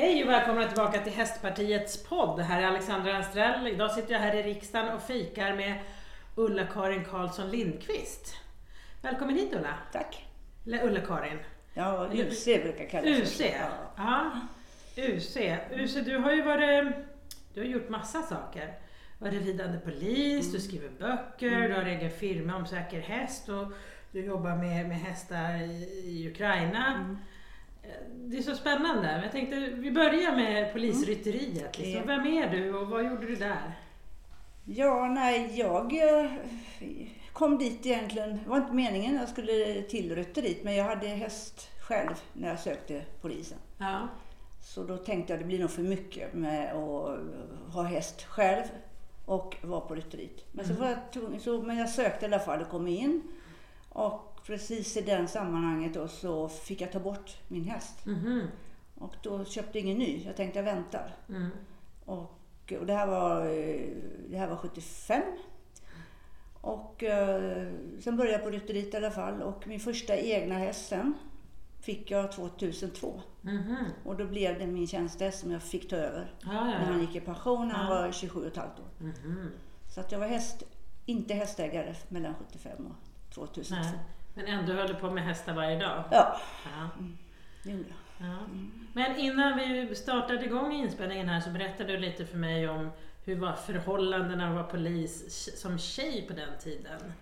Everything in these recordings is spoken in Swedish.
Hej och välkomna tillbaka till Hästpartiets podd. Här är Alexandra Anstrell. Idag sitter jag här i riksdagen och fikar med Ulla-Karin Karlsson Lindqvist. Välkommen hit Ulla. Tack. Eller Ulla-Karin. Ja, UC brukar kallas UC. Ja. UC. UC, du har ju varit... Du har gjort massa saker. Varit ridande polis, du skriver böcker, du har egen firma om säker häst och du jobbar med, med hästar i, i Ukraina. Det är så spännande. Jag tänkte vi börjar med polisrytteriet. Liksom. Ja. Vem är du och vad gjorde du där? Ja, nej, jag eh, kom dit egentligen. Det var inte meningen jag skulle till rytteriet, men jag hade häst själv när jag sökte polisen. Ja. Så då tänkte jag det blir nog för mycket med att ha häst själv och vara på rytteriet. Men, så var jag tvungen, så, men jag sökte i alla fall och kom in. Och precis i den sammanhanget då så fick jag ta bort min häst. Mhm. Och då köpte jag ingen ny. Jag tänkte jag väntar. Mm. Och, och det, här var, eh, det här var 75. Och eh, sen började jag på rytteriet i alla fall. Och min första egna häst sen fick jag 2002. Mhm. Och då blev det min tjänstehäst som jag fick ta över. Ja, När ja, han ja. gick i pension när han Ja. var 27 och ett halvt år. Mhm. Så att jag var häst, inte hästägare mellan 75 och 2002. Nej. Men ändå höll du på med hästar varje dag? Ja, Ja. det gjorde jag. Ja. Men innan vi startade igång inspelningen här så berättade du lite för mig om hur var förhållandena att vara polis som tjej på den tiden?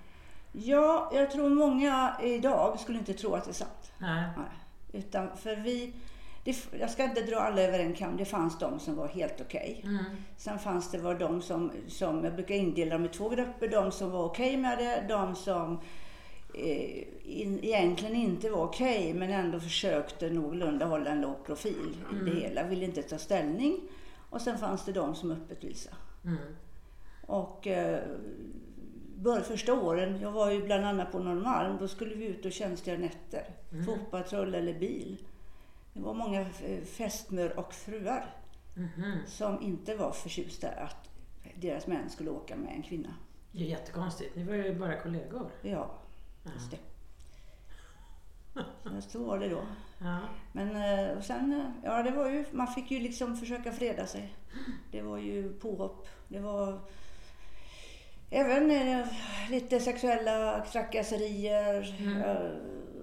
Ja, jag tror många idag skulle inte tro att det är sant. Nej. Nej. Utan för vi, det, jag ska inte dra alla över en kam. Det fanns de som var helt okej. Mm. Sen fanns det var de som, som, jag brukar indela dem i två grupper. De som var okej med det, de som in, egentligen inte var okej men ändå försökte någorlunda hålla en låg profil i det hela. Ville inte ta ställning. Och sen fanns det de som öppet visade. Mm. Och eh, bör, första åren, jag var ju bland annat på Norrmalm, då skulle vi ut och tjänstgöra nätter. Fotpatrull eller bil. Det var många eh, fästmör och fruar Mhm. som inte var förtjusta att deras män skulle åka med en kvinna. Det är jättekonstigt, ni var ju bara kollegor. Ja, just det. Ja, Så var det då. Ja. Men eh, och sen, eh, ja det var ju, man fick ju liksom försöka freda sig. Det var ju påhopp. Det var även eh, lite sexuella trakasserier Mm.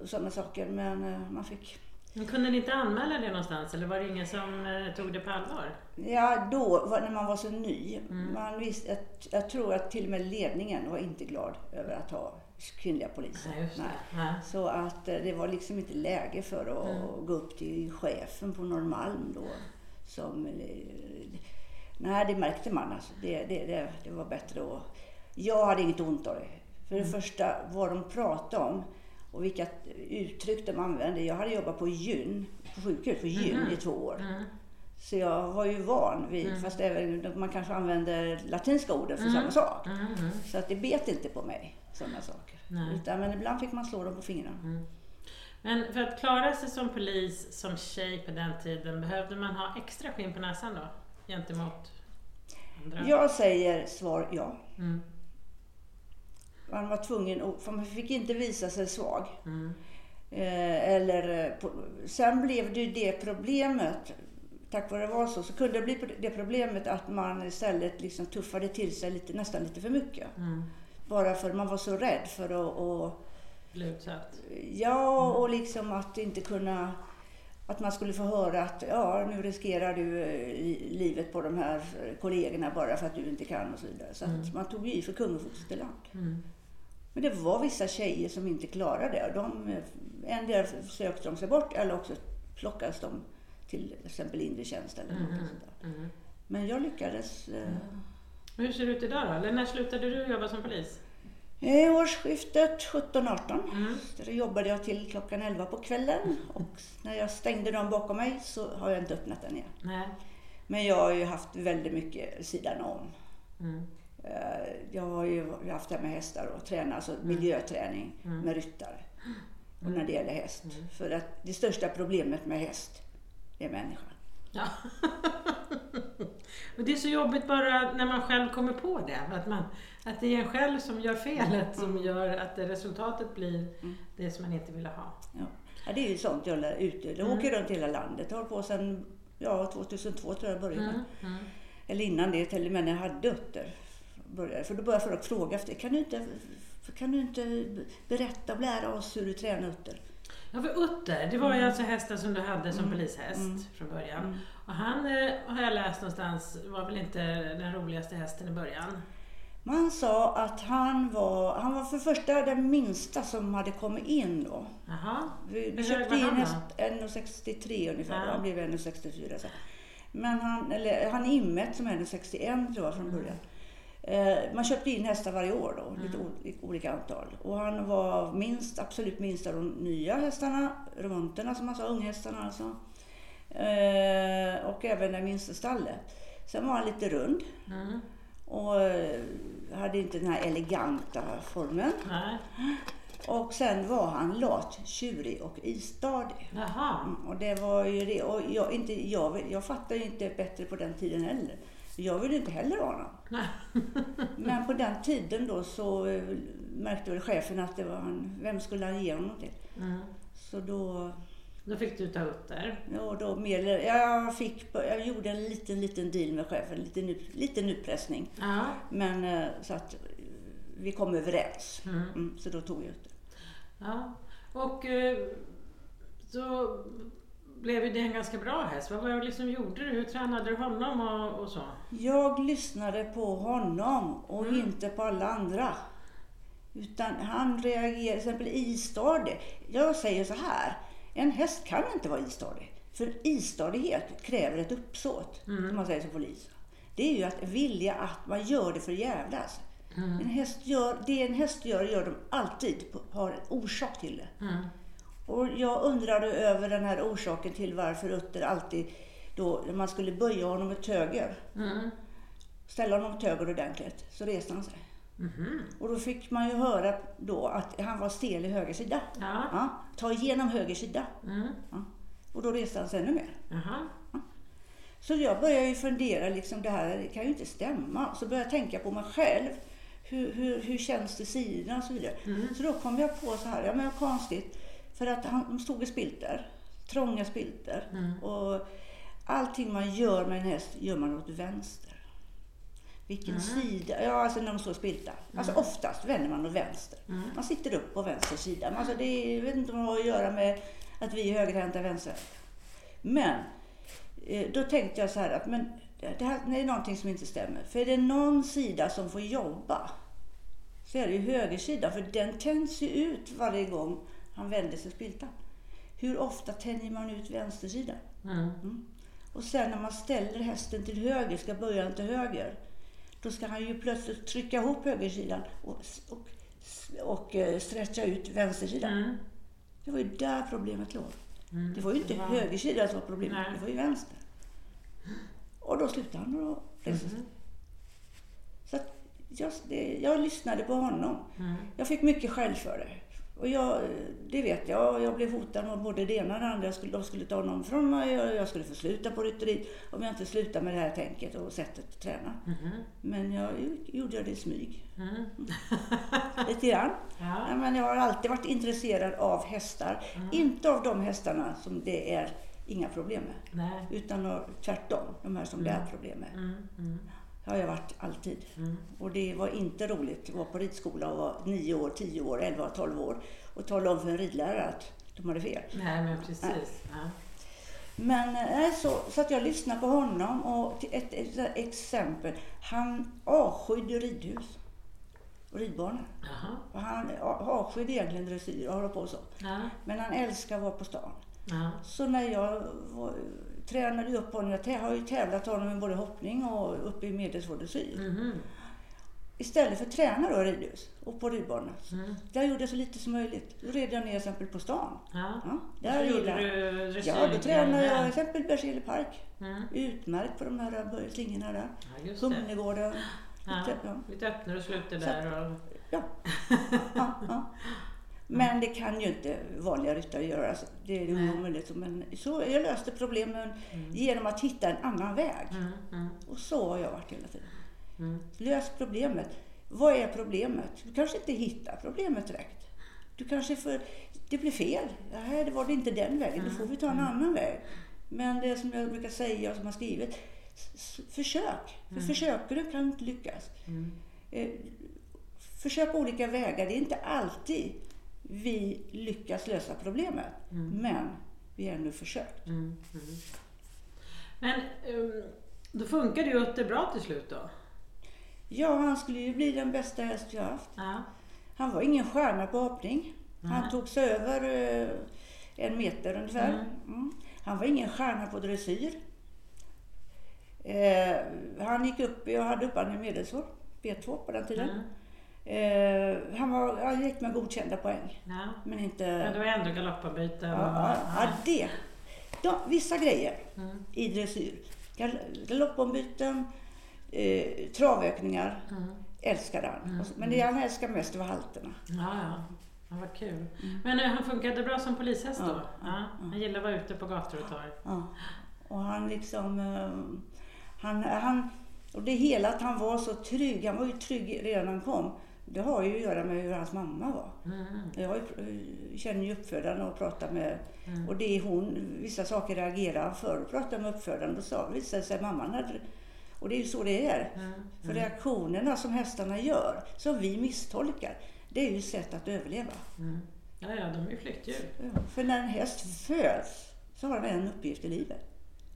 och sådana saker. Men man fick, Men kunde ni inte anmäla det någonstans eller var det ingen som tog det på allvar? ja då när man var så ny. Mm. Man visste, jag, jag tror att till och med ledningen var inte glad över att ha kvinnliga poliser. Nej. Nej. Så att eh, det var liksom inte läge för att Mm. gå upp till chefen på Norrmalm då. Som, eh, nej, det märkte man alltså. Det, det, det, det var bättre att... Jag hade inget ont av det. För Mm. det första, vad de pratade om och vilka uttryck de använde. Jag hade jobbat på gyn, på sjukhus, på gyn Mhm. i två år. Mm. Så jag var ju van vid, Mm. fast även man kanske använder latinska orden för Mm. samma sak. Mm. Mm. Så att det bet inte på mig, sådana saker. Nej. Utan, men ibland fick man slå dem på fingrarna. Mm. Men för att klara sig som polis, som tjej på den tiden, behövde man ha extra skinn på näsan då? Gentemot andra? Jag säger svar ja. Mm. Man var tvungen, för man fick inte visa sig svag. Mm. Eh, eller, eh, sen blev det ju det problemet, tack vare det var så, så kunde det bli det problemet att man istället liksom tuffade till sig lite, nästan lite för mycket. Mm. Bara för man var så rädd för att, och, Bli utsatt? ja, och liksom att inte kunna att man skulle få höra att ja, nu riskerar du eh, livet på de här eh, kollegorna bara för att du inte kan och så vidare. Så Mm. man tog ju i för kung och foster till land. Mm. Men det var vissa tjejer som inte klarade det. De, eh, en del sökte de sig bort eller också plockades de till exempel inre tjänst eller något Mhm. sånt där. Mm. Men jag lyckades. Eh, Hur ser det ut idag då? Eller när slutade du jobba som polis? I årsskiftet 17-18 Mm. då jobbade jag till klockan 11 på kvällen och när jag stängde dem bakom mig så har jag inte öppnat den igen. Nej. Men jag har ju haft väldigt mycket sidan om. Mm. Eh, Jag har ju haft det här med hästar och träna, alltså miljöträning Mm. med ryttare. Och när det gäller häst. Mm. För att det största problemet med häst är människan. Ja. och det är så jobbigt bara när man själv kommer på det. Att, man, att det är en själv som gör felet som gör att resultatet blir Mm. det som man inte ville ha. Ja. Ja, det är ju sånt jag lär ute. Jag Mm. åker runt hela landet. Jag har på sedan ja 2002 tror jag började. Mm. Mm. Eller innan det till och med när jag hade utter. Började. För då började folk fråga efter, kan du inte, kan du inte berätta och lära oss hur du tränar utter? Ja, för Utter, det var ju alltså hästen som du hade som Mm. polishäst Mm. från början. Mm. Och han eh, har jag läst någonstans var väl inte den roligaste hästen i början. Man sa att han var, han var för första den minsta som hade kommit in då. Jaha. Vi, vi köpte in han då? häst 1,63 ungefär. Ja. Han blev 1,64 sen. Men han, eller, han inmätt som 1,61 tror jag från början. Eh, man köpte in hästar varje år då, lite o- olika antal. Och han var minst, absolut minst av de nya hästarna, remonterna som man sa, unghästarna alltså. Eh, och även den minsta stallet. Sen var han lite rund Mm. och eh, hade inte den här eleganta formen. Nej. Och sen var han lat, tjurig och istadig. Jaha. Mm, Och det var ju det. Och jag, inte, jag, jag fattade ju inte bättre på den tiden heller. Jag ville inte heller ha någon. Men på den tiden då så eh, märkte väl chefen att det var han, vem skulle han ge honom till? Mm. Så då, Då fick du ta Utter. ja, då mer, jag, fick, jag gjorde en liten, liten deal med chefen, lite, nu, liten utpressning. Ja. Men eh, så att vi kom överens. Mm. Mm, så då tog jag ut det. ja. Och eh, så blev ju det en ganska bra häst. Vad var det liksom gjorde du? Hur tränade du honom och, och så? Jag lyssnade på honom och Mm. inte på alla andra. Utan han reagerade, till exempel istadig. Jag säger så här, en häst kan inte vara istadig. För istadighet kräver ett uppsåt, Mm. som man säger som polis. Det är ju att vilja att man gör det för jävlas. Mm. En häst gör, det en häst gör, gör de alltid, har en orsak till det. Mm. Och jag undrade över den här orsaken till varför Utter alltid, då, när man skulle böja honom åt höger, Mm. ställa honom åt höger ordentligt, så reste han sig. Mhm. Och då fick man ju höra då att han var stel i höger sida. Ja. Ja, ta igenom höger sida. Mm. Och då reste han sig ännu mer. Så jag började ju fundera, liksom, det här kan ju inte stämma. Så började jag tänka på mig själv. Hur, hur, hur känns det sidorna och så vidare. Mm. Så då kom jag på så här, ja men konstigt. För att han de stod i spilter, trånga spilter. Mm. Och allting man gör med en häst gör man åt vänster. Vilken Mm. sida? Ja, alltså när de står i spilta. Alltså oftast vänder man åt vänster. Mm. Man sitter upp på vänster sida. Men Alltså det är, jag vet inte om det har att göra med att vi är högerhänta vänsterhänta. Men eh, då tänkte jag så här att men det här det är någonting som inte stämmer. För är det någon sida som får jobba så är det ju högersidan. För den tänds ju ut varje gång han vänder sig spiltan. Hur ofta tänjer man ut vänstersidan? Mm. Och sen när man ställer hästen till höger, ska den till höger, då ska han ju plötsligt trycka ihop högersidan och, och, och eh, stretcha ut vänstersidan. Mm. Det var ju där problemet låg. Mm. Det var ju inte Wow. högersidan som var problemet, Nej. det var ju vänster. Och då slutade han sig. Mhm. Så jag, det, jag lyssnade på honom. Mm. Jag fick mycket skäll för det. Och jag, det vet jag, jag blev hotad med både det ena och det andra. Jag skulle, de skulle ta honom från mig och jag skulle få sluta på rytteri om jag inte slutade med det här tänket och sättet att träna. Mhm. Men jag gjorde det i smyg. Mm. Lite grann. Ja. Ja, men jag har alltid varit intresserad av hästar. Inte av de hästarna som det är inga problem med. Nej. Utan av- tvärtom, de här som det är problem med. Det har jag varit alltid. Mm. Och det var inte roligt att vara på ridskola och vara 9 år, 10 år, 11, 12 år och tala om för en ridlärare att de hade fel. Nej, men precis. Ja. Men eh, så, så att jag lyssnade på honom och till ett, ett, exempel. Han avskydde ridhus och ridbanor. Och Han avskydde egentligen dressyr och hålla på så. Ja. Men han älskar att vara på stan. Ja. Så när jag var, tränade upp honom, jag har ju tävlat honom i både hoppning och uppe i medelsvår dressyr. Mhm. Istället för att träna då ridhus och på ridbanorna. Mm. Där gjorde jag så lite som möjligt. Då red jag ner till exempel på stan. Ja. Ja, där gjorde du? Ja, då tränade jag till exempel Berzelii park. Mm. Utmärkt på de här slingorna där. Ja. Humlegården. Ja. Lite, öppnare och sluter där. Och... Ja. Ja, ja. Men det kan ju inte vanliga ryttare göra. Så det är omöjligt. Men så jag löste problemen Mm. genom att hitta en annan väg. Mm. Mm. Och så har jag varit hela tiden. Mm. Lös problemet. Vad är problemet? Du kanske inte hittar problemet direkt. Du kanske får, det blir fel. Nej, det var det inte den vägen. Då får vi ta en annan väg. Men det som jag brukar säga och som har skrivit, försök. För försöker du kan du inte lyckas. Mm. Eh, försök olika vägar. Det är inte alltid vi lyckas lösa problemet. Men vi har ändå försökt. Mm. Mm. Men um, då funkar det ju Utter bra till slut då? Ja, han skulle ju bli den bästa häst har haft. Ja. Han var ingen stjärna på hoppning. Han Nej. tog sig över eh, en meter ungefär. Mm. Mm. Han var ingen stjärna på dressyr. Eh, han gick upp, jag hade upp honom i medelsvår, B2 på den tiden. Mm. Eh, han, var, han gick med godkända poäng. ja. Men inte... Men det var ändå galoppombyten Ja, ja, ja, det. De, vissa grejer Mm. i dressyr. Gal, galoppombyten, eh, travökningar, Mm. älskade han. Mm, Men det han älskar mest var halterna. Ja, ja. Ja, vad kul. Men eh, han funkade bra som polishäst då? Ja, Ja, ja, Han gillar att vara ute på gator och torg? Ja. Och han liksom... eh, Han, han, och det hela att han var så trygg. Han var ju trygg redan när han kom. Det har ju att göra med hur hans mamma var. Mm. Jag känner ju uppfödaren och pratar med... Mm. Och det är hon, vissa saker reagerar han för. Pratar med uppfödaren. Då sa, visade sig mamman hade... Och det är ju så det är. Mm. För reaktionerna som hästarna gör, som vi misstolkar, det är ju sätt att överleva. Mm. Ja, ja, de är ju flyktdjur. För när en häst föds så har den en uppgift i livet.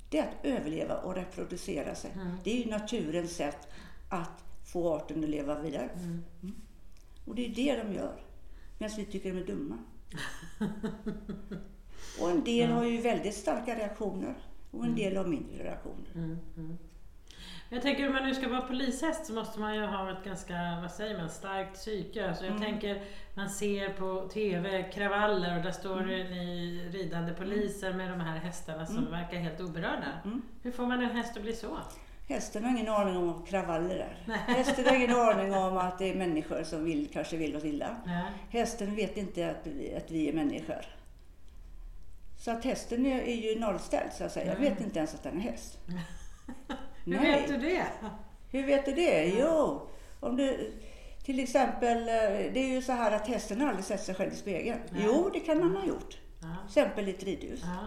Det är att överleva och reproducera sig. Mm. Det är ju naturens sätt att få arten att leva vidare. Mm. Och det är det de gör. Medan vi tycker de är dumma. Och en del har ju väldigt starka reaktioner och en del har mindre reaktioner. Mm. Mm. Jag tänker om man nu ska vara polishäst så måste man ju ha ett ganska, vad säger man, starkt psyke. Alltså jag Mm. tänker, man ser på TV kravaller och där står det ni ridande poliser med de här hästarna som Mm. verkar helt oberörda. Mm. Hur får man en häst att bli så? Hästen har ingen aning om kravaller är. Nej. Hästen har ingen aning om att det är människor som vill, kanske vill oss illa. Nej. Hästen vet inte att vi, att vi är människor. Så att hästen är, är ju nollställd så att säga. Jag Mm. vet inte ens att den är häst. Hur Nej. vet du det? Hur vet du det? Jo, om du till exempel, eh, det är ju så här att hästen har aldrig sett sig själv i spegeln. Nej. Jo, det kan man ha gjort. Ja. Till exempel i ett ridhus. Ja.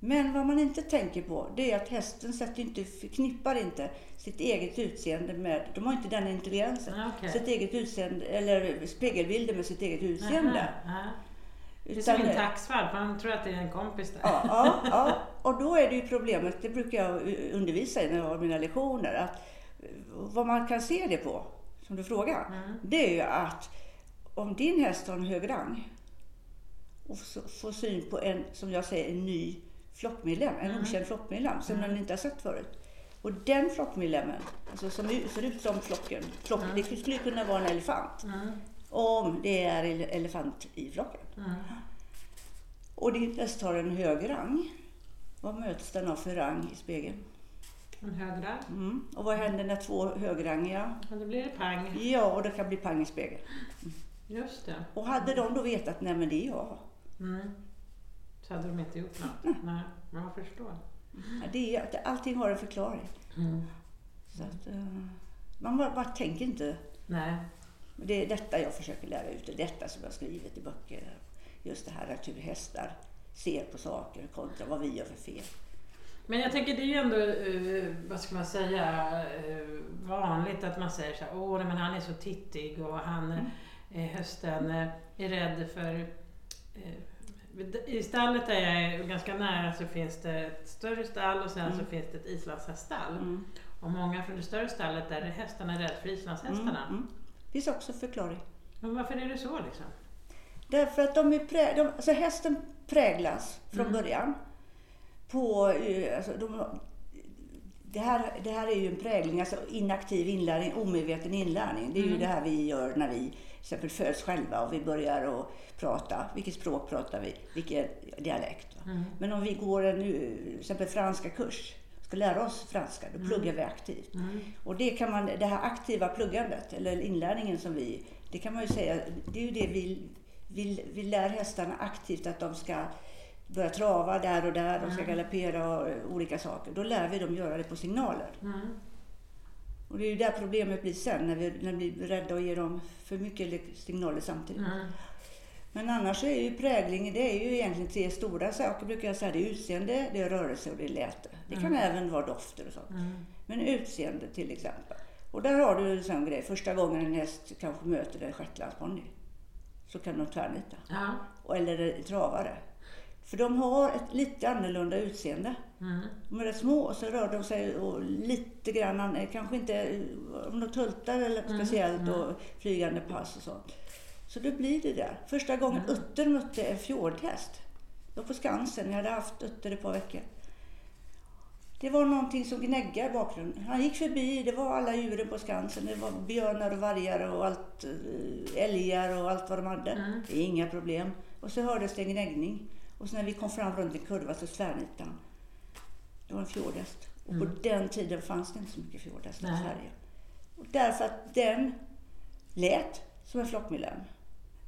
Men vad man inte tänker på, det är att hästen sätter inte, förknippar inte sitt eget utseende med, de har inte den intelligensen. Ja, okej. Sitt eget utseende, eller spegelbilder med sitt eget utseende. Aha, aha. Det är Utan- som min taxvärd, man tror att det är en kompis där. Ja, ja, ja, och då är det ju problemet, det brukar jag undervisa i när jag har mina lektioner, att eh, vad man kan se det på, som du frågar, Mm. det är ju att om din häst har en hög rang och får syn på en, som jag säger, en ny flockmedlem, en Mm. okänd flockmedlem som den inte har sett förut. Och den flockmedlemmen, alltså som ser ut som flocken, flock, Mm. det skulle kunna vara en elefant, Mm. om det är ele- elefant i flocken. Mm. Och din häst har en hög rang. Vad möts den av för rang i spegeln? En högra. Mm. Och vad händer när två högrangiga... Och då blir det pang. Ja, och det kan bli pang i spegeln. Just det. Och hade de då vetat, nej men det är jag. Mm. Så hade de inte gjort något. Nej, jag förstår. Ja, Det är, allting har en förklaring. Mm. Så att, eh, man bara, bara tänker inte. Nej. Det är detta jag försöker lära ut. Det är detta som jag har skrivit i böcker. Just det här att hur hästar ser på saker kontra vad vi gör för fel. Men jag tänker det är ju ändå, eh, vad ska man säga, eh, vanligt att man säger så här, åh men han är så tittig och han Mm. hösten är rädd för i stallet där jag är ganska nära så finns det ett större stall och sen Mm. så finns det ett islandshäststall. Mm. Och många från det större stallet där är hästarna rädda för islandshästarna. Mm. Mm. finns också förklaring. Men varför är det så liksom? Därför att de är prä, de, alltså hästen präglas från Mm. början på... eh, Alltså de, det, här, det här är ju en prägling, alltså inaktiv inlärning, omedveten inlärning. Det är ju Mm. det här vi gör när vi till exempel föds själva och vi börjar att prata. Vilket språk pratar vi? Vilken dialekt? Mm. Men om vi går en eh, till exempel franska kurs, ska lära oss franska, då Mm. pluggar vi aktivt. Mm. Och det, kan man, det här aktiva pluggandet, eller inlärningen som vi, det kan man ju säga, det är ju det vi, vi, vi lär hästarna aktivt att de ska börja trava där och där, de ska galoppera och eh, olika saker. Då lär vi dem göra det på signaler. Mm. Och det är ju där problemet blir sen, när vi, när vi blir rädda och ger dem för mycket signaler samtidigt. Mm. Men annars är ju prägling, det är ju egentligen tre stora saker brukar jag säga. Det är utseende, det är rörelse och det är läte. Det kan Mm. även vara dofter och sånt. Men utseende till exempel. Och där har du en sån grej. Första gången en häst kanske möter en shetlandsponny så kan de tvärnita. Ja. Eller travare. För de har ett lite annorlunda utseende. Mm. De är rätt små och så rör de sig och lite grann, an- kanske inte eh, om de tultar eller Mm, speciellt mm. och flygande pass och sånt. Så då blir det där. Första gången Mm. Utter mötte en fjordhäst. Var på Skansen, jag hade haft Utter ett par veckor. Det var någonting som gnäggade i bakgrunden. Han gick förbi, det var alla djuren på Skansen. Det var björnar och vargar och allt, eh, älgar och allt vad de hade. Mm. Inga problem. Och så hördes det en gnäggning. Och så när vi kom fram runt en kurva så tvärnitade han. Det var en fjordhäst. Och på Mm. den tiden fanns det inte så mycket fjordhästar i. Sverige. Och därför att den lät som en flockmedlem.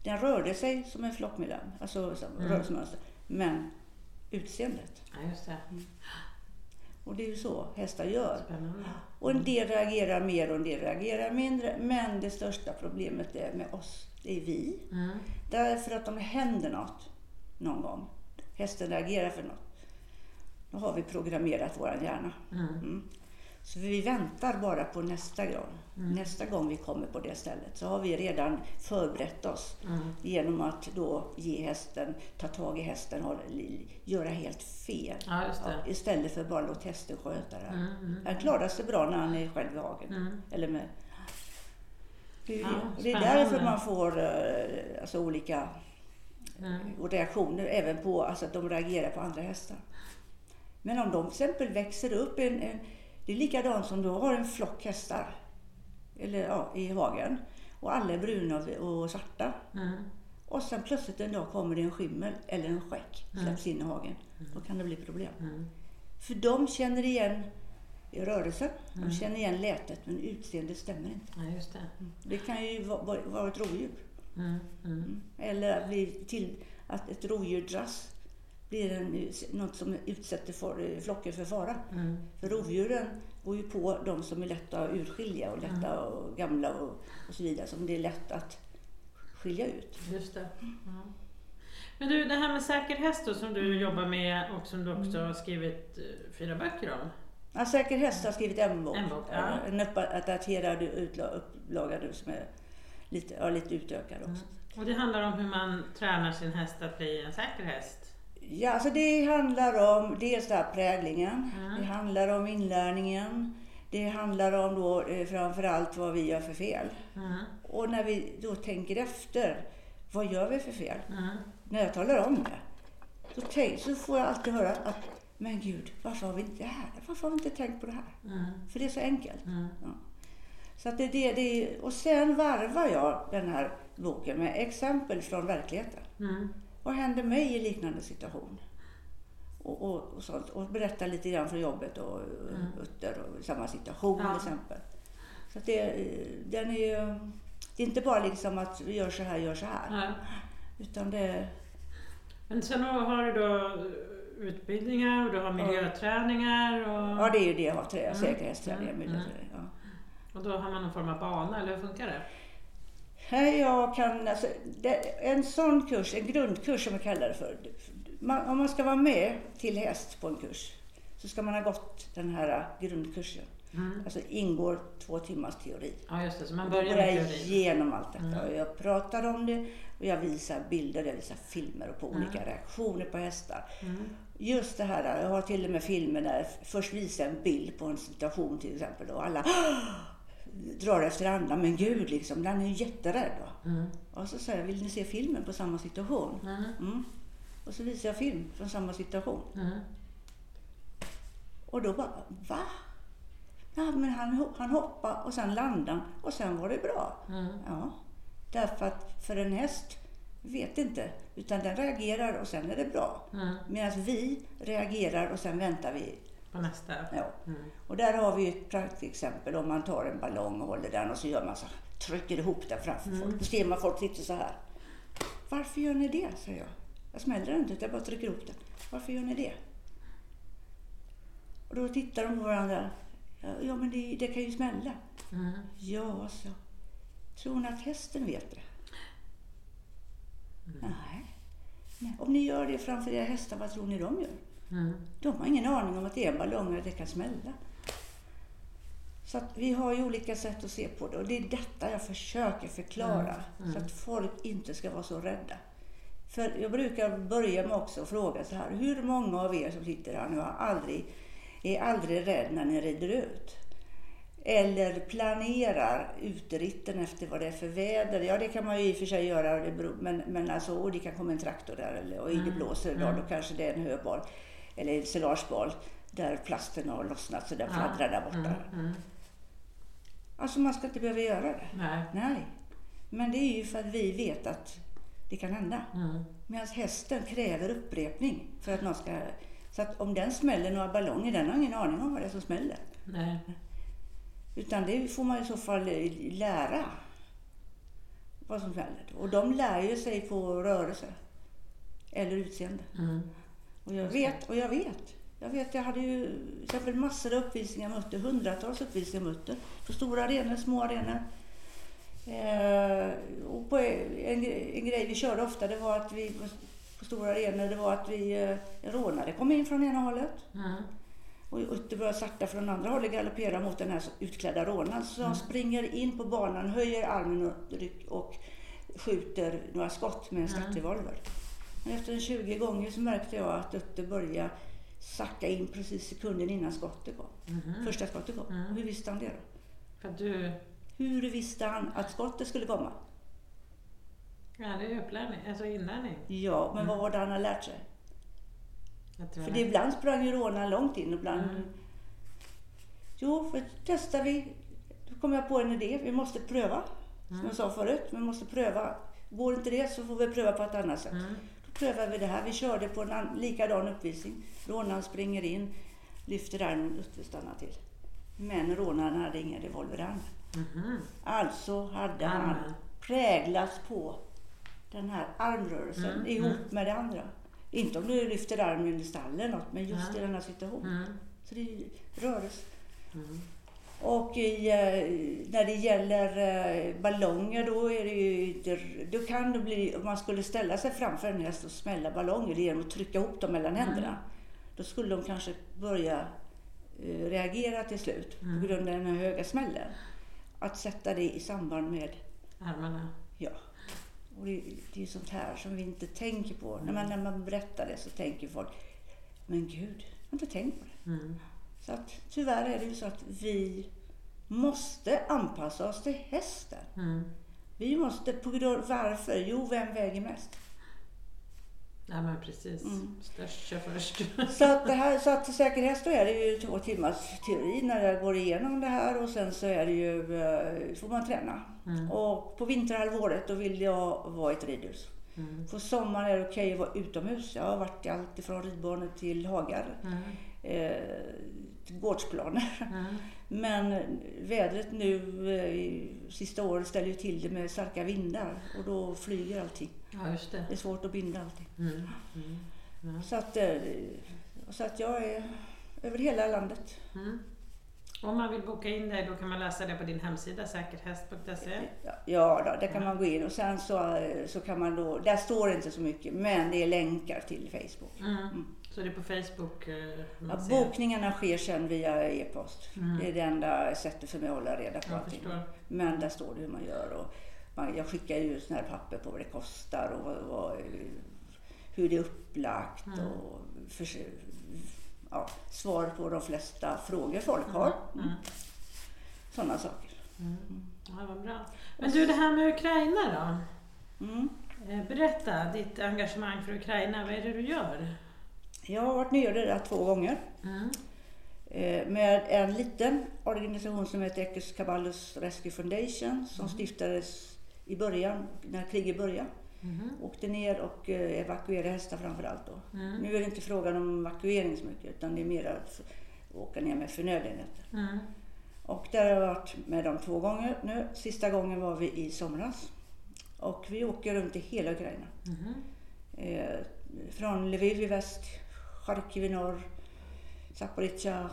Den rörde sig som en flockmedlem, alltså som Mm. rörelsemönster. Men utseendet. ja, just det. Och det är ju så hästar gör. Spännande. Och en del reagerar mer och en del reagerar mindre. Men det största problemet är med oss, det är vi. Mm. Därför att om det händer något någon gång, hästen reagerar för något, då har vi programmerat vår hjärna. Mm. Mm. Så vi väntar bara på nästa gång. Mm. Nästa gång vi kommer på det stället så har vi redan förberett oss Mm. genom att då ge hästen, ta tag i hästen och göra helt fel. Ja, Ja, istället för bara låt hästen sköta det. här. Mm. Mm. Han klarar sig bra när han är själv i hagen. Mm. Eller med. Det är, Ja, det. Är därför man får eh, alltså, olika Mm. och reaktioner även på alltså, att de reagerar på andra hästar. Men om de till exempel växer upp, en, en, det är likadant som du har en flock hästar eller, ja, i hagen och alla är bruna och, svarta. Mm. Och sen plötsligt en dag kommer det en skimmel eller en skäck släpps in i hagen. Då kan det bli problem. Mm. För de känner igen rörelsen, Mm. de känner igen lätet men utseendet stämmer inte. Ja, just det. Det kan ju vara ett rovdjur. Mm. Mm. Mm. Eller att, bli till, att ett rovdjur dras blir en, något som utsätter for, flocken för fara. Mm. För rovdjuren går ju på de som är lätta att urskilja och lätta och gamla och, och så vidare. Som det är lätt att skilja ut. Just det. Ja. Men du, det här med säker häst då, som du jobbar med och som du också har skrivit eh, fyra böcker om. Ja, Säker häst har skrivit en bok. En bok, ja. En uppdaterad upplaga nu som är lite, ja, lite utökad också. Och det handlar om hur man tränar sin häst att bli en säker häst. Ja, alltså det handlar om dels här präglingen, Mm. det handlar om inlärningen, det handlar om då eh, framförallt vad vi gör för fel. Mm. Och när vi då tänker efter, vad gör vi för fel? Mm. När jag talar om det, så, tänk, så får jag alltid höra att, men gud, varför har vi inte det här? Varför har vi inte tänkt på det här? Mm. För det är så enkelt. Mm. Så att det, det, det, och sen varvar jag den här boken med exempel från verkligheten. Mm. Vad händer mig i liknande situation? Och, och, och, sånt. och berätta lite grann från jobbet och Mm. Utter och samma situation Ja. till exempel. Så att det, den är ju, det är inte bara liksom att vi gör så här, gör så här. Ja. Utan det, Men sen har du då utbildningar och du har miljöträningar och, ja det är ju det jag har, Mm. säkerhetsträning. Mm. miljöträning, Ja. Och då har man någon form av bana, eller hur funkar det? Jag kan, alltså, en sån kurs, en grundkurs som vi kallar det för. Man, om man ska vara med till häst på en kurs så ska man ha gått den här grundkursen. Mm. Alltså ingår två timmars teori. Ja just det, så man börjar med jag teorin. igenom allt detta Mm. och jag pratar om det och jag visar bilder, jag visar filmer och på Mm. olika reaktioner på hästar. Mm. Just det här, jag har till och med filmer där jag först visar en bild på en situation till exempel och alla drar efter andan. Men gud, liksom, den är ju jätterädd. Mm. Och så säger jag, vill ni se filmen på samma situation? Mm. Mm. Och så visar jag film från samma situation. Mm. Och då bara, va? Ja, men han, han hoppade och sen landade och sen var det bra. Mm. Ja, därför att för en häst vet inte, utan den reagerar och sen är det bra. Mm. Medan vi reagerar och sen väntar vi. På nästa. Ja. Mm. Och där har vi ett praktexempel om man tar en ballong och håller den och så gör man så här, trycker ihop den framför Mm. folk. Då ser man folk sitta så här. Varför gör ni det? säger jag. Jag smäller den inte, jag bara trycker ihop den. Varför gör ni det? Och då tittar de på varandra. Ja, men det, det kan ju smälla. Mm. Ja, så. Tror ni att hästen vet det? Nej. Nej. Om ni gör det framför era hästar, vad tror ni de gör? Mm. De har ingen aning om att det är en ballong och att det kan smälla. Så att vi har ju olika sätt att se på det och det är detta jag försöker förklara Mm, så att folk inte ska vara så rädda. För jag brukar börja med också att fråga så här, hur många av er som sitter här nu har aldrig, är aldrig rädd när ni rider ut? Eller planerar uteritten efter vad det är för väder. Ja, det kan man ju i och för sig göra. Men, men alltså, och det kan komma en traktor där eller, och i det Mm, blåser idag, då kanske det är en höbal eller en silagebal där plasten har lossnat så den Ja. fladdrar där borta. Mm. Mm. Alltså man ska inte behöva göra det. Nej. Nej. Men det är ju för att vi vet att det kan hända. Mm. Medan hästen kräver upprepning för att någon ska... Så att om den smäller några ballonger, den har ingen aning om vad det är som smäller. Nej. Utan det får man i så fall eh, lära. Vad som smäller. Och de lär ju sig på rörelse. Eller utseende. Mm. Och jag vet, och jag vet. Jag vet, jag hade ju till exempel massor av uppvisningar mutter, hundratals uppvisningar mutter. På stora arenor, små arenor. Eh, och på en, en grej vi körde ofta, det var att vi på, stora arenor, det var att vi, eh, rånare kom in från ena hållet. Mm. Och Utte började sakta från andra hållet galoppera mot den här utklädda rånaren. Så han springer in på banan, höjer armen och, och skjuter några skott med en startrevolver. Men efter en 20 gånger så märkte jag att Utte började sacka in precis sekunden innan skottet kom. Mhm. Första skottet kom. Mm. Och hur visste han det då? För du... Hur visste han att skottet skulle komma? Ja, det är upplärning. Alltså inlärning. Ja, men vad var det han hade lärt sig? För det. det, ibland sprang ju rånaren långt in och ibland... Mm. Jo, för testar vi. Då kom jag på en idé. Vi måste pröva. Som jag sa förut. Vi måste pröva. Går inte det så får vi pröva på ett annat sätt. Mm. Prövade vi det här. Vi körde på en an- likadan uppvisning. Rånaren springer in, lyfter armen och stannar till. Men rånaren hade ingen revolver i handen. Mhm. Alltså hade han Armen. präglats på den här armrörelsen Mm, ihop mm. med det andra. Inte om du lyfter armen i stallen eller något, men just Ja. i den här situationen. Mm. Så det. Mm. Och i, eh, när det gäller eh, ballonger då är det ju då kan det bli, om man skulle ställa sig framför en häst och smälla ballonger genom att trycka ihop dem mellan Mm. händerna. Då skulle de kanske börja eh, reagera till slut Mm. på grund av den här höga smällen. Att sätta det i samband med Armarna. Ja. Och det, det är sånt här som vi inte tänker på. När, man, när man berättar det så tänker folk, men gud, jag har inte tänkt på det. Mm. Så att, tyvärr är det ju så att vi måste anpassa oss till hästen. Mm. Vi måste, på grund varför? Jo, vem väger mest? Ja men precis. Mm. Störst kör först. Så att, det här, så att säker häst då är det ju två timmars teori när jag går igenom det här och sen så är det ju, eh, får man träna. Mm. Och på vinterhalvåret då vill jag vara i ett ridhus. Mm. På sommaren är det okej att vara utomhus. Jag har varit allt ifrån ridbanor till hagar, Mm. eh, gårdsplaner. Mm. Men vädret nu eh, sista året ställer ju till det med starka vindar och då flyger allting. Ja det. Det är svårt att binda allting. Mm. Mm. Så att, eh, så att jag är över hela landet. Mm. Om man vill boka in dig då kan man läsa det på din hemsida säkerhäst.se. Ja, då, där kan man gå in och sen så, eh, så kan man då, där står det inte så mycket men det är länkar till Facebook. Mm. Så det är på Facebook eh, Ja, bokningarna sker sen via e-post. Mm. Det är det enda sättet för mig att hålla reda på Jag allting. förstår. Men där står det hur man gör. Och man, jag skickar ju såna här papper på vad det kostar och vad, vad, hur det är upplagt. Mm. Och för, ja, svar på de flesta frågor folk har. Mm. Sådana saker. Mm. Ja, vad bra. Men du, det här med Ukraina då? Mm. Eh, Berätta ditt engagemang för Ukraina. Vad är det du gör? Jag har varit nere där två gånger. Mm. eh, Med en liten organisation som heter Ekes Kaballus Rescue Foundation som stiftades i början, när kriget började. Mhm. Åkte ner och eh, evakuerade hästar framför allt då. Mm. Nu är det inte frågan om evakuering så mycket utan det är mer att åka ner med förnödenheter. Mm. Och där har jag varit med dem två gånger nu. Sista gången var vi i somras. Och vi åker runt i hela Ukraina. Mhm. Eh, från Lviv i väst, Charkiv i norr, Zaporizjzja,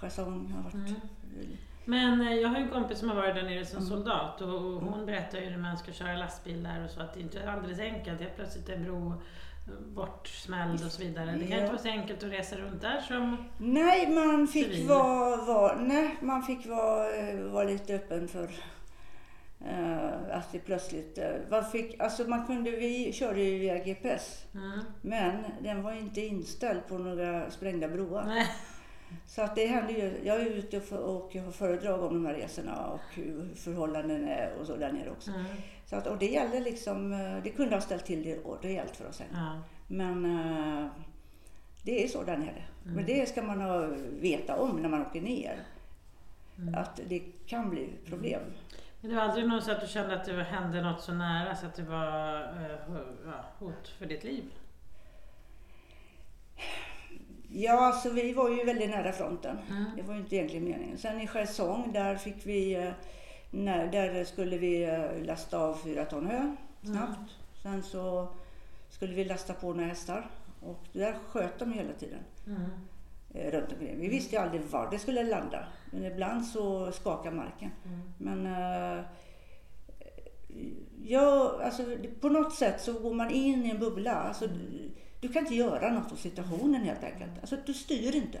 Cherson har varit. Mm. Men eh, jag har en kompis som har varit där nere som soldat och hon berättar ju när man ska köra lastbil där och så att det inte är alldeles enkelt. Plötsligt är en bro bortsmälld och så vidare. Det kan Ja. inte vara så enkelt att resa runt där som... Nej, man fick Civil. vara, vara, nej, man fick vara, eh, vara lite öppen för eh, att det plötsligt... man, fick, alltså man kunde, vi körde ju via GPS, Mm. men den var inte inställd på några sprängda broar. Nej. Så att det hände ju, jag är ute och, för, och jag har föredrag om de här resorna och hur förhållanden är och så där nere också. Mm. Så att, och det gällde liksom, eh, det kunde ha ställt till det rejält för oss sen. Ja. Men eh, det är så där nere. Mm. Men det ska man ha, veta om när man åker ner. Mm. Att det kan bli problem. Det var aldrig någon så att du kände att det hände något så nära så att det var eh, ja, hot för ditt liv? Ja, alltså vi var ju väldigt nära fronten. Mm. Det var ju inte egentligen meningen. Sen i Chersong, där fick vi, eh, när, där skulle vi eh, lasta av fyra ton hö snabbt. Sen så skulle vi lasta på några hästar. Och där sköt de hela tiden. Mm. Eh, runt omkring. Vi visste ju aldrig var det skulle landa. Men ibland så skakar marken. Mm. Men eh, ja, alltså, på något sätt så går man in i en bubbla. Alltså, du, du kan inte göra något åt situationen helt enkelt. Alltså, du styr inte.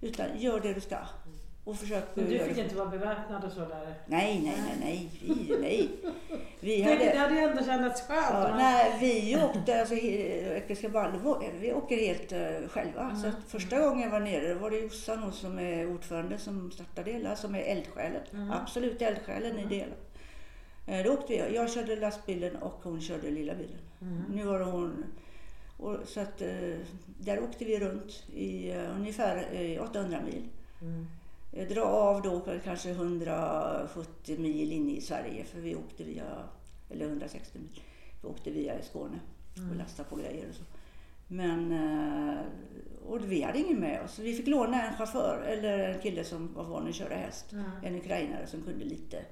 Utan gör det du ska. Och försök Men du fick inte vara beväpnad och så där? Nej, nej, nej, nej. Vi, nej. Vi Tänk, det hade... hade ju ändå känts skönt. Ja, nej, vi åkte, alltså, he- Eckerskabal, vi åker helt eh, själva. Så att första gången jag var nere var det Jossan som är ordförande som startade hela, som är eldsjälen. Mm. Absolut eldsjälen i det hela. Eh, Då åkte vi, jag körde lastbilen och hon körde lilla bilen. Mm. Nu var det hon. Och, så att eh, där åkte vi runt i eh, ungefär eh, 800 mil. Mm. Eh, Dra av då kanske 170 mil in i Sverige för vi åkte via, eller 160 mil, vi åkte via Skåne och lastade på grejer och så. Men, eh, och vi hade ingen med oss. Vi fick låna en chaufför, eller en kille som var van att köra häst. Mm. En ukrainare som kunde lite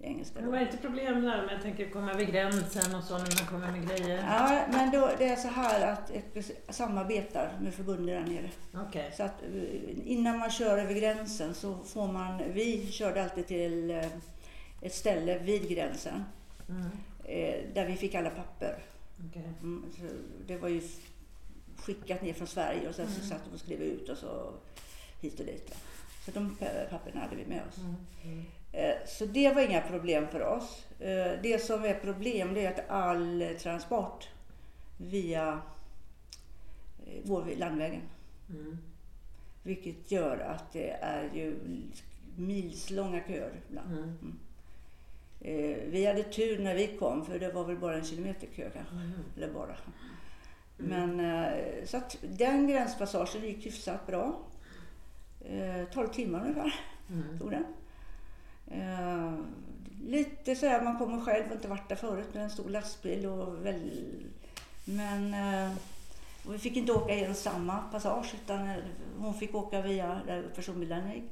engelska. Men Då. var det inte problem där med jag tänker komma över gränsen och så när man kommer med grejer? Ja, men då, det är så här att ett samarbetar med förbundet där nere. Okej. Så att eh, innan man kör över gränsen så får man, vi körde alltid till eh, ett ställe vid gränsen Mm. eh, där vi fick alla papper. Okej. Mm, så det var ju skickat ner från Sverige och sen så satt de och skrev ut och så hit och dit. Så de pa- papperna hade vi med oss. Mm. Mm. Eh, Så det var inga problem för oss. Eh, Det som är problem det är att all transport via eh, går landvägen. Mm. Vilket gör att det är ju milslånga köer ibland. Mm. Eh, Vi hade tur när vi kom för det var väl bara en kilometer kö. Mm. Eller bara. Men eh, så att den gränspassagen gick hyfsat bra. Eh, 12 timmar ungefär Mm. tog den. Eh, lite så här, man kommer själv och inte varit där förut med en stor lastbil och väl, men eh, och vi fick inte åka genom samma passage utan eh, hon fick åka via där personbilen gick.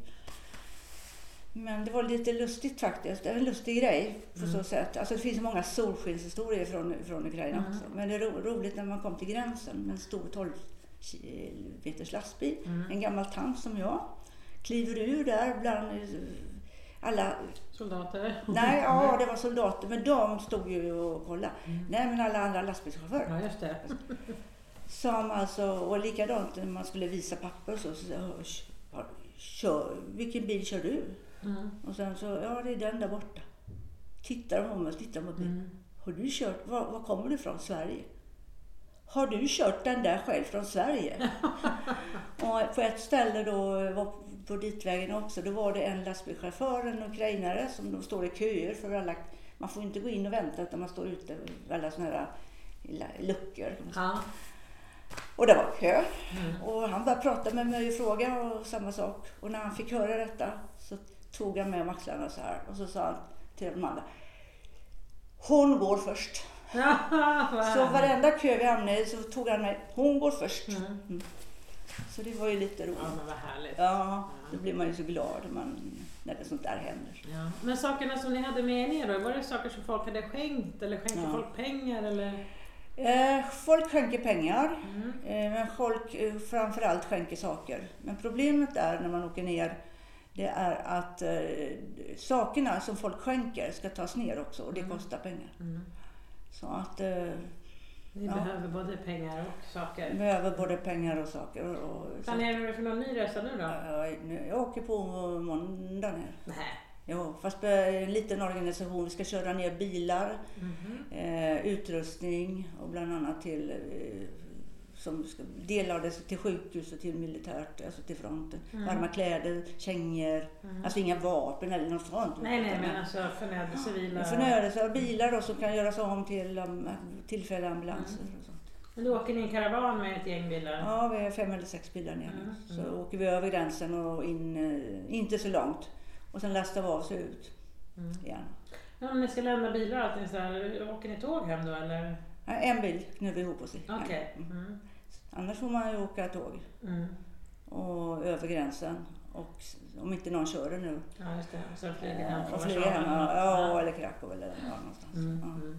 Men det var lite lustigt faktiskt. Det är en lustig grej på så sätt. Alltså det finns många solskenshistorier från, från Ukraina Mm. också. Men det är ro, roligt när man kom till gränsen med en stor 12 meters lastbil. Mm. En gammal tant som jag kliver ur där bland alla Soldater? Nej, ja det var soldater men de stod ju och kollade. Nej men alla andra lastbilschaufförer. Ja, just det. Som alltså, och likadant när man skulle visa papper så, så kör, vilken bil kör du? Mm. Och sen så, ja det är den där borta. Tittar de på mig tittar på bilen. Mm. Har du kört, var, var kommer du ifrån? Sverige? Har du kört den där själv från Sverige? och på ett ställe då, var på ditvägen också, då var det en lastbilschaufför, en ukrainare, som de står i köer för alla, man får inte gå in och vänta utan man står ute vid alla sådana här luckor. Ja. Och det var kö. Mm. Och han började prata med mig och fråga och samma sak. Och när han fick höra detta så tog han med om axlarna så här och så sa han till de andra. Hon går först. Så varenda kö vi hamnade i så tog han med. Hon går först. Mm. Så det var ju lite roligt. Ja, men vad härligt. Ja, då blir man ju så glad när, man, när det sånt där händer. Ja. Men sakerna som ni hade med er då, var det saker som folk hade skänkt eller skänkte Ja. folk pengar eller? Eh, folk skänker pengar, Mm. eh, men folk eh, framförallt skänker saker. Men problemet är när man åker ner det är att eh, sakerna som folk skänker ska tas ner också och det Mm. kostar pengar. Mm. Så att Ni Ja. behöver både pengar och saker. vi behöver både pengar och saker. Och, Planerar du för någon ny resa nu då? jag, jag åker på måndag ner. Nej. Ja, fast en liten organisation. Vi ska köra ner bilar, Mhm. eh, utrustning och bland annat till eh, som delades till sjukhus och till militärt, alltså till fronten. Mm. Varma kläder, kängor, Mm. alltså inga vapen eller något sånt. Nej, nej, men alltså civila... Förnöjelser, bilar då som kan göras om till um, tillfälliga ambulanser Mm. och sånt. Men då åker ni i en karavan med ett gäng bilar? Ja, vi är fem eller sex bilar ner. Mm, Så mm. åker vi över gränsen och in, eh, inte så långt. Och sen lastar vi av oss ut Mm. igen. Ja, om ni ska lämna bilar och allting så här, åker ni tåg hem då eller? En bil knöt vi ihop oss i. Okej. Mm. Mm. Annars får man ju åka tåg Mm. och över gränsen. Och om inte någon kör det nu. Ja, just det. Och sen flyger hem eh, från Warszawa hem. eller något. Ja, eller Krakow eller ja, någonstans. Mm. Ja. Mm.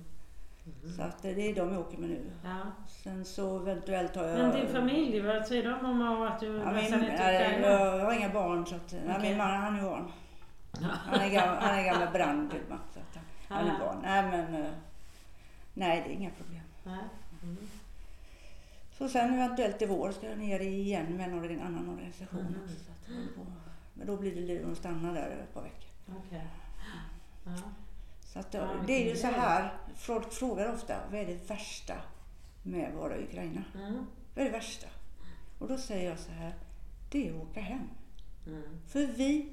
Så att eh, det är de jag åker med nu. Ja. Sen så eventuellt har jag... Men din familj, vad säger de om att du Ja, min, nej, jag, jag har inga barn så att, nej, Okej. min man han är barn. Ja. Han är gammal, han är gammal brandgubbe. Så att han, han är barn. Nej men, eh, nej det är inga problem. Nej. Mm. Så sen eventuellt i vår ska jag ner igen med en annan organisation. Också, Så att på. Men då blir det liv att stanna där ett par veckor. Okej. Ja. Så att, Ja, det är ju så här, folk frågar ofta, vad är det värsta med att vara i Ukraina? Mm. Vad är det värsta? Och då säger jag så här, det är att åka hem. Mm. För vi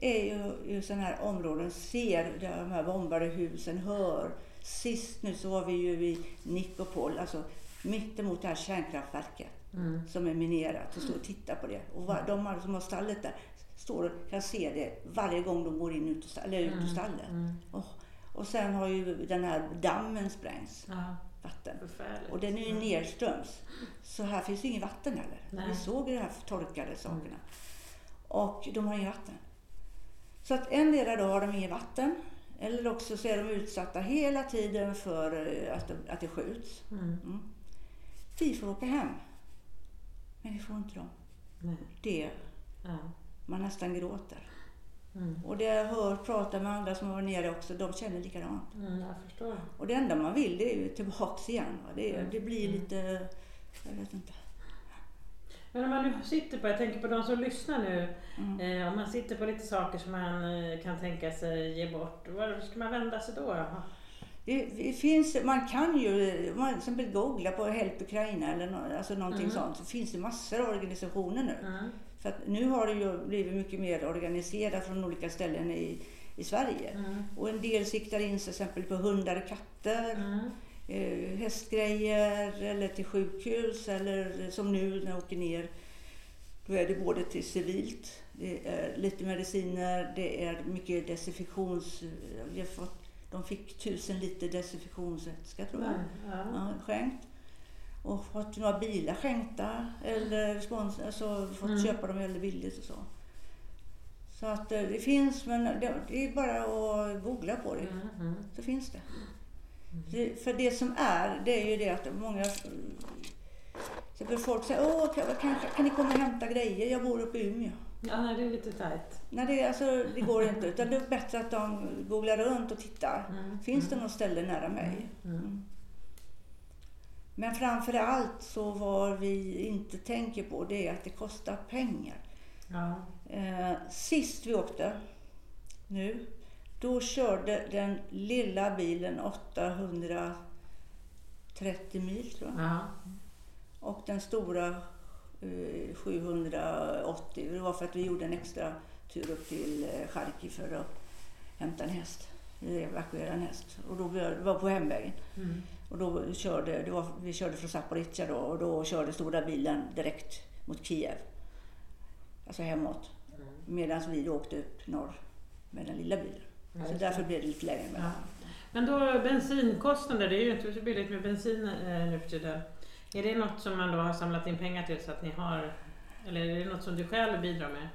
är ju i sådana här områden, ser de här bombade husen, hör. Sist nu så var vi ju i Nikopol, alltså mittemot det här kärnkraftverket Mm. som är minerat och står och tittar på det. Och var, de som har stallet där står och kan se det varje gång de går in ut ur stallet. Eller ut ur Mm. stallet. Mm. Och, och sen har ju den här dammen sprängts, Ja, vatten. Och den är ju Mm. nedströms. Så här finns ju inget vatten heller. Nej. Mm. Vi såg ju de här torkade sakerna. Och de har inget vatten. Så att endera då har de inget vatten eller också så är de utsatta hela tiden för eh, att, de- att det skjuts. Mm. Mm. Vi får åka hem. Men vi får inte. Nej. Det, Ja. man nästan gråter. Mm. Och det jag hör, pratar med andra som var nere också, de känner likadant. Mm, jag förstår. Och det enda man vill det är ju tillbaks igen. Va? Det, Mm. det blir Mm. lite, jag vet inte. Men om man nu sitter på, jag tänker på de som lyssnar nu, Mm. eh, om man sitter på lite saker som man eh, kan tänka sig ge bort, var ska man vända sig då? Det, det finns, man kan ju, man exempel googla på Help Ukraina eller nå, alltså någonting Mm. sånt, så finns det massor av organisationer nu. Mm. För att nu har det ju blivit mycket mer organiserat från olika ställen i, i Sverige. Mm. Och en del siktar in sig exempel på hundar och katter, Mm. eh, hästgrejer eller till sjukhus eller som nu när jag åker ner. Då är det både till civilt, det är lite mediciner, det är mycket desinfektions... Vi har fått, de fick tusen liter desinfektionsvätska tror jag. Ja. Ja, skänkt. Och fått några bilar skänkta eller spons, alltså fått Mm. köpa dem väldigt billigt och så. Så att eh, det finns, men det, är bara att googla på det. Mm. Mm. Så finns det. det. För det som är, det är ju det att många så folk säger, åh, kan, kan, kan ni komma och hämta grejer? Jag bor uppe i Umeå. Ja, nej, det är lite tajt. Nej, det, alltså, det går inte. Utan det är bättre att de googlar runt och tittar. Mm. Finns det något ställe nära mig? Mm. Mm. Men framför allt så vad vi inte tänker på det är att det kostar pengar. Ja. Eh, sist vi åkte, nu, då körde den lilla bilen 830 mil tror jag. Ja. Och den stora 780. Det var för att vi gjorde en extra tur upp till eh, Charkiv för att hämta en häst. Evakuera en häst. Och då var på hemvägen. Mm. Och då körde, det var, vi körde från Zaporizjzja då och då körde stora bilen direkt mot Kiev. Alltså hemåt. Mm. Medan vi då åkte upp norr med den lilla bilen. Ja, Så därför blev det lite längre Ja. mellan. Men då bensinkostnader, det är ju inte så billigt med bensin eh, nu för tiden. Är det något som man då har samlat in pengar till så att ni har, eller är det något som du själv bidrar med?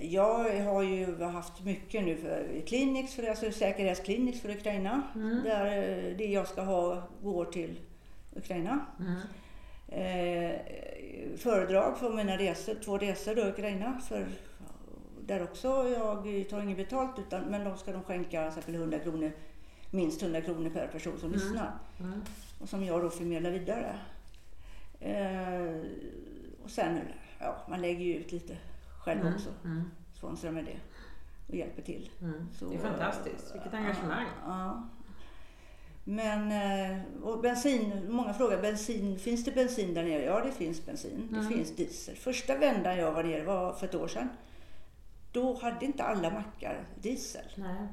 Jag har ju haft mycket nu för Clinics, för, alltså säkerhetskliniks för Ukraina. Mm. Där eh, det jag ska ha går till Ukraina. Mm. Eh, föredrag för mina resor, två resor då i Ukraina. För, där också jag tar inget betalt utan, men de ska de skänka exempel 100 kronor, minst 100 kronor per person som Mm. lyssnar. Mm. Och som jag då förmedlar vidare. Eh, och sen, ja, man lägger ju ut lite själv Mm. också. Mm. Sponsrar med det och hjälper till. Mm. Så, Det är fantastiskt. Vilket engagemang. Ja. Men, eh, och bensin, många frågar, bensin, finns det bensin där nere? Ja, det finns bensin. Det Mm. finns diesel. Första vändan jag var nere var för ett år sedan. Då hade inte alla mackar diesel. Nej.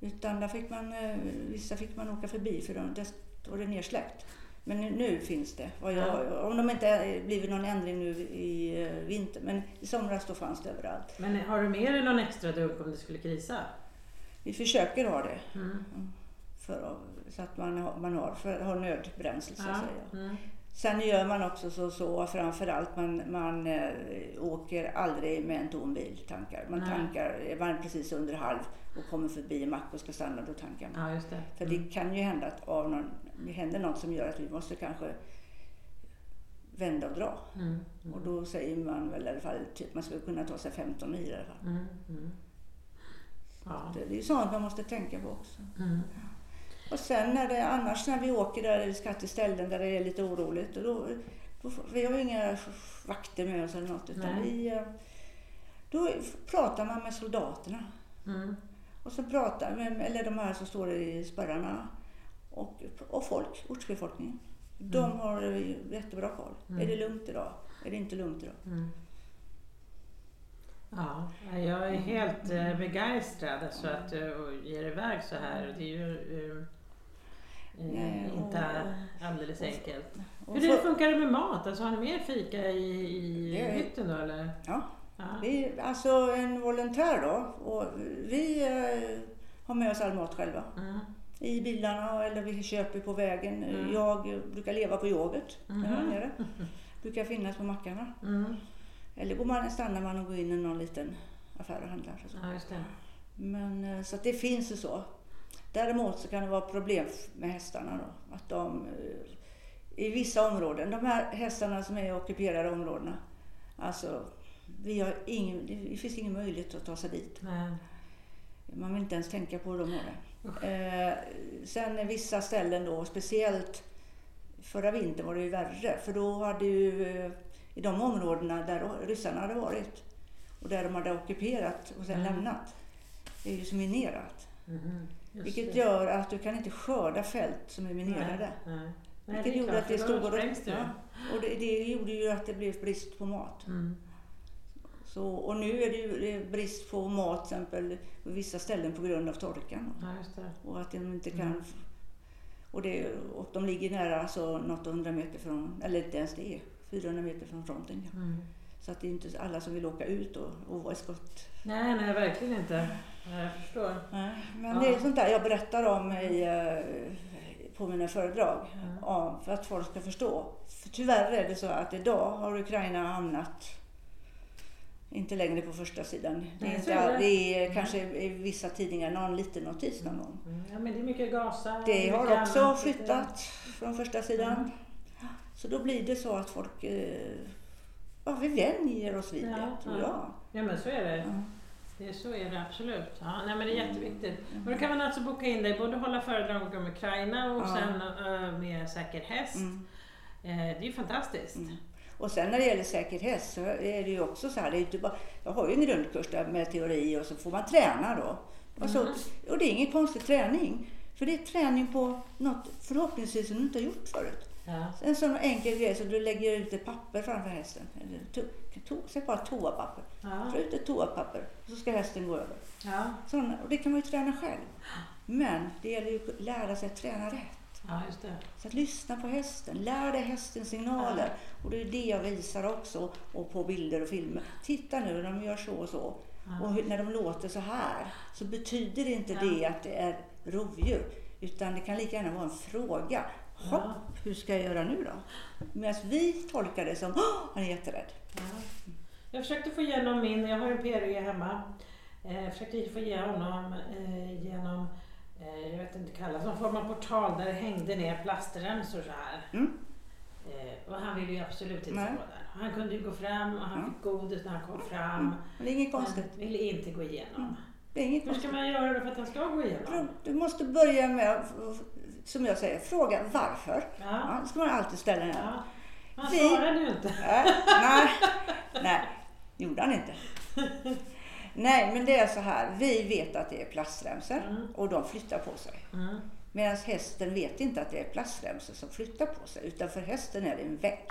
Utan där fick man, eh, vissa fick man åka förbi för de- där står det nersläckt. Men nu, finns det. Jag, Om de inte är- blivit någon ändring nu i eh, vinter. Men i somras då fanns det överallt. Men har du med dig någon extra dunk om det skulle krisa? Vi försöker ha det. Mm. För, så att man har, man har, för, har nödbränsle så att säga. Mm. Sen gör man också så, så framförallt man, man eh, åker aldrig med en tom bil, tankar. Man Nej. tankar, är man precis under halv och kommer förbi en mack och ska stanna, då tankar man. Ja, just det. För Mm. det kan ju hända att av någon, det händer något som gör att vi måste kanske vända och dra. Mm. Och då säger man väl i alla fall typ man skulle kunna ta sig 15 mil i alla fall. Mm. Mm. Ja. Det, det är sånt man måste tänka på också. Mm. Och sen när det, annars när vi åker där eller ska till ställen där det är lite oroligt. Och då, då, vi har inga vakter med oss eller något. Utan Nej. vi, eh, då pratar man med soldaterna. Mm. Och så pratar eller de här som står i spärrarna. Och, och folk, ortsbefolkningen. De Mm. har jättebra koll. Mm. Är det lugnt idag? Är det inte lugnt idag? Mm. Ja, jag är helt eh, begeistrad alltså att du ger iväg så här. Det är ju eh, eh, Nej, och- inte alldeles enkelt. Och Hur så- det funkar det med mat? Alltså har ni mer fika i, i Det hytten då eller? Ja, Ja. vi, alltså en volontär då. Och vi eh, har med oss all mat själva. Mm. I bilarna eller vi köper på vägen. Mm. Jag brukar leva på yoghurt när jag är nere. Brukar finnas på mackarna. Mm. Eller går man, stannar man och går in i någon liten affär och handlar. Och så. Ja. Men, eh, så det finns ju så. Däremot så kan det vara problem med hästarna då. Att de, eh, I vissa områden, de här hästarna som är i ockuperade områdena. Alltså, vi har ingen, det finns ingen möjlighet att ta sig dit. Nej. Man vill inte ens tänka på hur de har det. Eh, sen vissa ställen då, speciellt förra vintern var det ju värre. För då hade ju eh, i de områdena där ryssarna hade varit och där de hade ockuperat och sen Mm. lämnat. Det är ju så minerat. Just Vilket det. gör att du kan inte skörda fält som är minerade. Nej. Nej. Nej, Vilket det är gjorde klart, att det stod och det ja, och det, det gjorde ju att det blev brist på mat. Mm. Så, och nu är det ju brist på mat exempel på vissa ställen på grund av torkan. Ja. Och att de inte kan... Mm. Och, det, och de ligger nära alltså något hundra meter från, eller inte ens det, 400 meter från fronten. Ja. Mm. Så att det är inte alla som vill åka ut och, och vara i skott. Nej, nej, verkligen inte. Jag förstår. Nej, Men Ja. det är sånt där jag berättar om i, eh, på mina föredrag. Ja, för att folk ska förstå. För tyvärr är det så att idag har Ukraina hamnat inte längre på första sidan. Det är, Nej, inte, all- det. är kanske i vissa tidningar någon liten notis någon gång. Mm. Ja, men det är mycket Gaza. Det har också annat. flyttat från första sidan. Mm. Så då blir det så att folk, eh, ja vi vänjer oss vid det, Ja, tror ja. jag. Ja, men så är det. Ja. det är så är det absolut. Ja, nej, men det är jätteviktigt. Mm. Och då kan man alltså boka in dig, både hålla föredrag om Ukraina och Ja. sen eh, med säker häst. Mm. Eh, det är ju fantastiskt. Mm. Och sen när det gäller säker häst så är det ju också så här, det är inte bara, jag har ju en grundkurs där med teori och så får man träna då. Och, så, Mm. och det är ingen konstig träning. För det är träning på något förhoppningsvis som du inte har gjort förut. Ja. En sån enkel grej som du lägger ut ett papper framför hästen. Eller to, to, säg bara toapapper. Ja. Dra ut ett toapapper och så ska hästen gå över. Ja. Såna, och det kan man ju träna själv. Men det gäller ju att lära sig att träna rätt. Ja, just det. Så att lyssna på hästen, lär dig hästens signaler. Och det är det jag visar också och på bilder och filmer. Titta nu de gör så och så. Ja. Och när de låter så här så betyder inte Ja. det att det är rovdjur. Utan det kan lika gärna vara en fråga. Hopp, Ja. hur ska jag göra nu då? Medan vi tolkar det som, "Åh, han är jätterädd. Ja. Jag försökte få igenom min, jag har en PRE hemma. Eh, Jag försökte få igenom eh, genom, eh, jag vet inte, kallas någon form av portal där det hängde ner plastremsor så här. Mm. Eh, och han ville ju absolut inte Nej. gå där. Han kunde ju gå fram och han Ja. fick godis när han kom fram. Mm. Men det är inget konstigt. Men ville inte gå igenom. Det är inget Hur ska man göra då för att han ska gå igenom? Du måste börja med, som jag säger, fråga varför. Ja. Ja, det ska man alltid ställa. den. ja. Han Vi- svarade ju inte. Nej, nej, nej, gjorde han inte. Nej, men det är så här. Vi vet att det är plastremsor Mm. och de flyttar på sig. Mm. Medan hästen vet inte att det är plastremsor som flyttar på sig. Utan för hästen är det en vägg.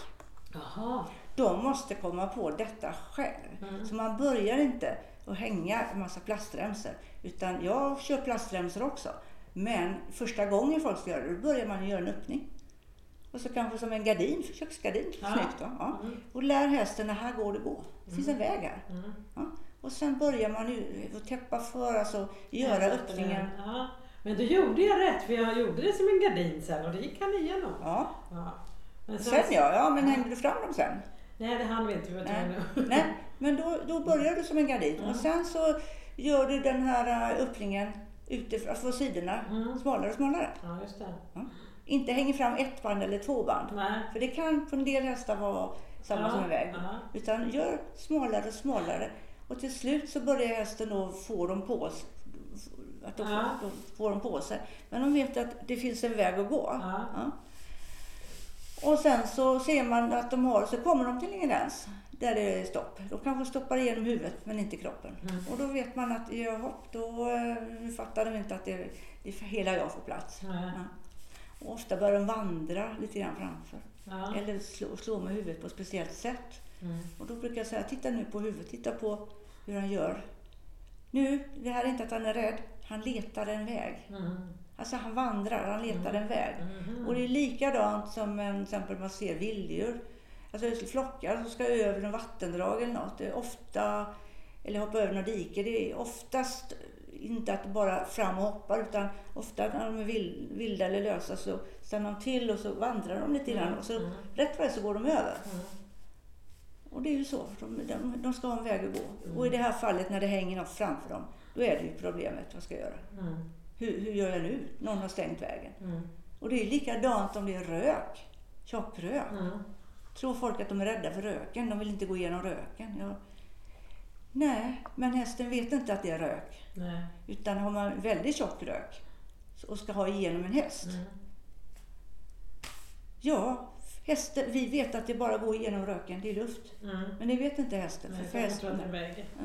Jaha. De måste komma på detta själv. Mm. Så man börjar inte att hänga en massa plastremsor. Utan jag kör plastremsor också. Men första gången folk ska göra det, då börjar man göra en öppning. Och så kanske som en gardin, köksgardin. Ja. Snyggt va? Ja. Mm. Och lär hästen, det här går det gå. Det finns en väg här. Mm. Ja. Och sen börjar man ju täppa för, alltså göra öppningen. Ja. Men då gjorde jag rätt för jag gjorde det som en gardin sen och det gick han igenom. Ja. Ja. Men Sen ja, ja men hängde du fram dem sen? Nej, det hann vi inte. Vi var Nej. Nej, men då, då börjar du som en gardin. Mm. Och sen så gör du den här äh, öppningen utifrån, alltså sidorna, Mm. smalare och smalare. Ja, just det. Inte hänger fram ett band eller två band. Nej. För det kan på en del hästar vara samma Ja, som en väg. ja. Utan gör smalare och smalare. Och till slut så börjar hästen då få dem på sig. Att de, Ja. får, de får dem på sig. Men de vet att det finns en väg att gå. Ja. Ja. Och sen så ser man att de har, så kommer de till en gräns där det är stopp. Då kanske stoppar igenom huvudet men inte kroppen. Mm. Och då vet man att jaha, då eh, fattar de inte att det, det är hela jag får plats. Ja. Och ofta börjar de vandra lite grann framför. Ja. Eller slå, slå med huvudet på ett speciellt sätt. Mm. Och då brukar jag säga, titta nu på huvudet, titta på hur han gör. Nu, det här är inte att han är rädd, han letar en väg. Mm. Alltså han vandrar, han letar en väg. Mhm. Och det är likadant som en, till exempel man ser vilddjur. Alltså flockar som ska över en vattendrag eller något. Det är ofta, eller hoppa över något dike. Det är oftast inte att bara fram och hoppar utan ofta när de är vild- vilda eller lösa så stannar de till och så vandrar de lite grann och så Mm. rätt vad det så går de över. Och det är ju så, de, de, de ska ha en väg att gå. Mm. Och i det här fallet när det hänger något framför dem, då är det ju problemet, vad ska jag göra? Mm. Hur, hur gör jag nu? Någon har stängt vägen. Mm. Och det är likadant om det är rök, tjockrök. Mm. Tror folk att de är rädda för röken, de vill inte gå igenom röken. Ja. Nej, men hästen vet inte att det är rök. Nej. Utan har man väldigt tjock rök och ska ha igenom en häst. Mm. Ja, hästen, vi vet att det bara går igenom röken, det är luft. Mm. Men det vet inte hästen. Nej, För, hästen. Ja.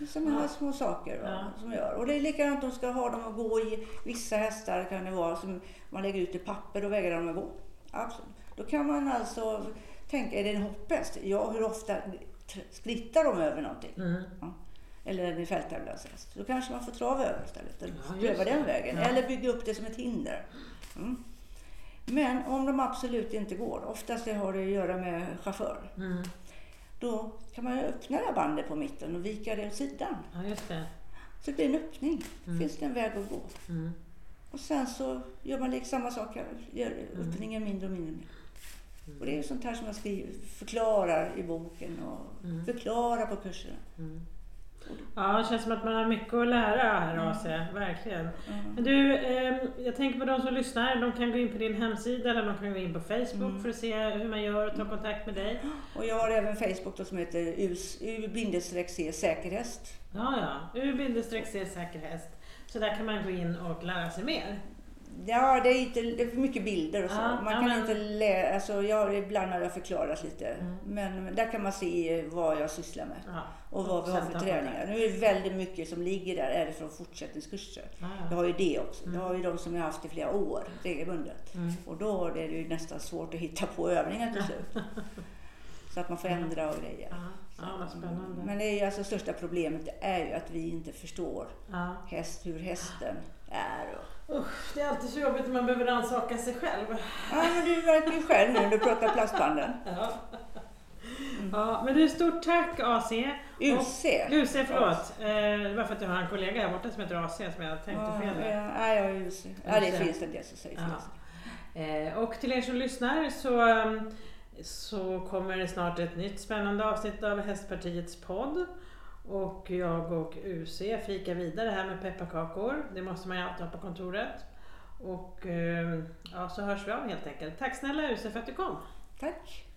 Ja. Sådana här små saker va, Ja. som gör. Och det är likadant, de ska ha dem att gå i. Vissa hästar kan det vara som man lägger ut i papper, då vägrar de att gå. Absolut. Då kan man alltså tänka, är det en hopphäst? Ja, hur ofta skrittar de över någonting? Mm. Eller en fälttävlanshäst. Då kanske man får trava över istället. Ja, pröva den vägen. Ja. Eller bygga upp det som ett hinder. Mm. Men om de absolut inte går, oftast det har det att göra med chaufför. Mm. Då kan man öppna det här bandet på mitten och vika det åt sidan. Ja, just det. Så det blir en öppning. Mm. finns det en väg att gå. Mm. Och sen så gör man samma sak. Gör Mm. öppningen mindre och mindre. Och det är sånt här som jag skriver, förklarar i boken och Mm. förklarar på kurserna. Mm. Ja, det känns som att man har mycket att lära här AC, verkligen. Mm. Men du, eh, jag tänker på de som lyssnar, de kan gå in på din hemsida eller de kan gå in på Facebook Mm. för att se hur man gör och ta kontakt med dig. Och jag har även Facebook då som heter U-C säkerhäst. Ja, ja. U-C säkerhäst. Så där kan man gå in och lära sig mer. Ja, det är, inte, det är för mycket bilder och så. Ja, man ja, kan men- inte läsa, alltså jag, ibland har jag förklarat lite. Mm. Men, men där kan man se vad jag sysslar med. Ja. Och vad vi har för träningar. Nu är det väldigt mycket som ligger där, är det från fortsättningskurser. Ja, Jag ja. har ju det också. Mm. Jag har ju de som jag har haft i flera år regelbundet. Mm. Och då är det ju nästan svårt att hitta på övningar till slut. Så att man får ändra och grejer. Ja. Men det är ju alltså största problemet det är ju att vi inte förstår Ja. häst, hur hästen är. Och... Usch, det är alltid så jobbigt när man behöver rannsaka sig själv. Ja, men du verkar ju själv nu när du pratar plastbanden. Ja. ja, men du, stort tack AC. UC. UC, förlåt. Eh, var för att jag har en kollega här borta som heter AC som jag tänkte Ja, fel ja, ja, ja, UC. Ja, det finns en del som säger. Ja. Eh, och till er som lyssnar så, um, så kommer det snart ett nytt spännande avsnitt av Hästpartiets podd. Och jag och UC fikar vidare här med pepparkakor. Det måste man ju alltid ha på kontoret. Och eh, ja, så hörs vi av helt enkelt. Tack snälla UC för att du kom. Tack!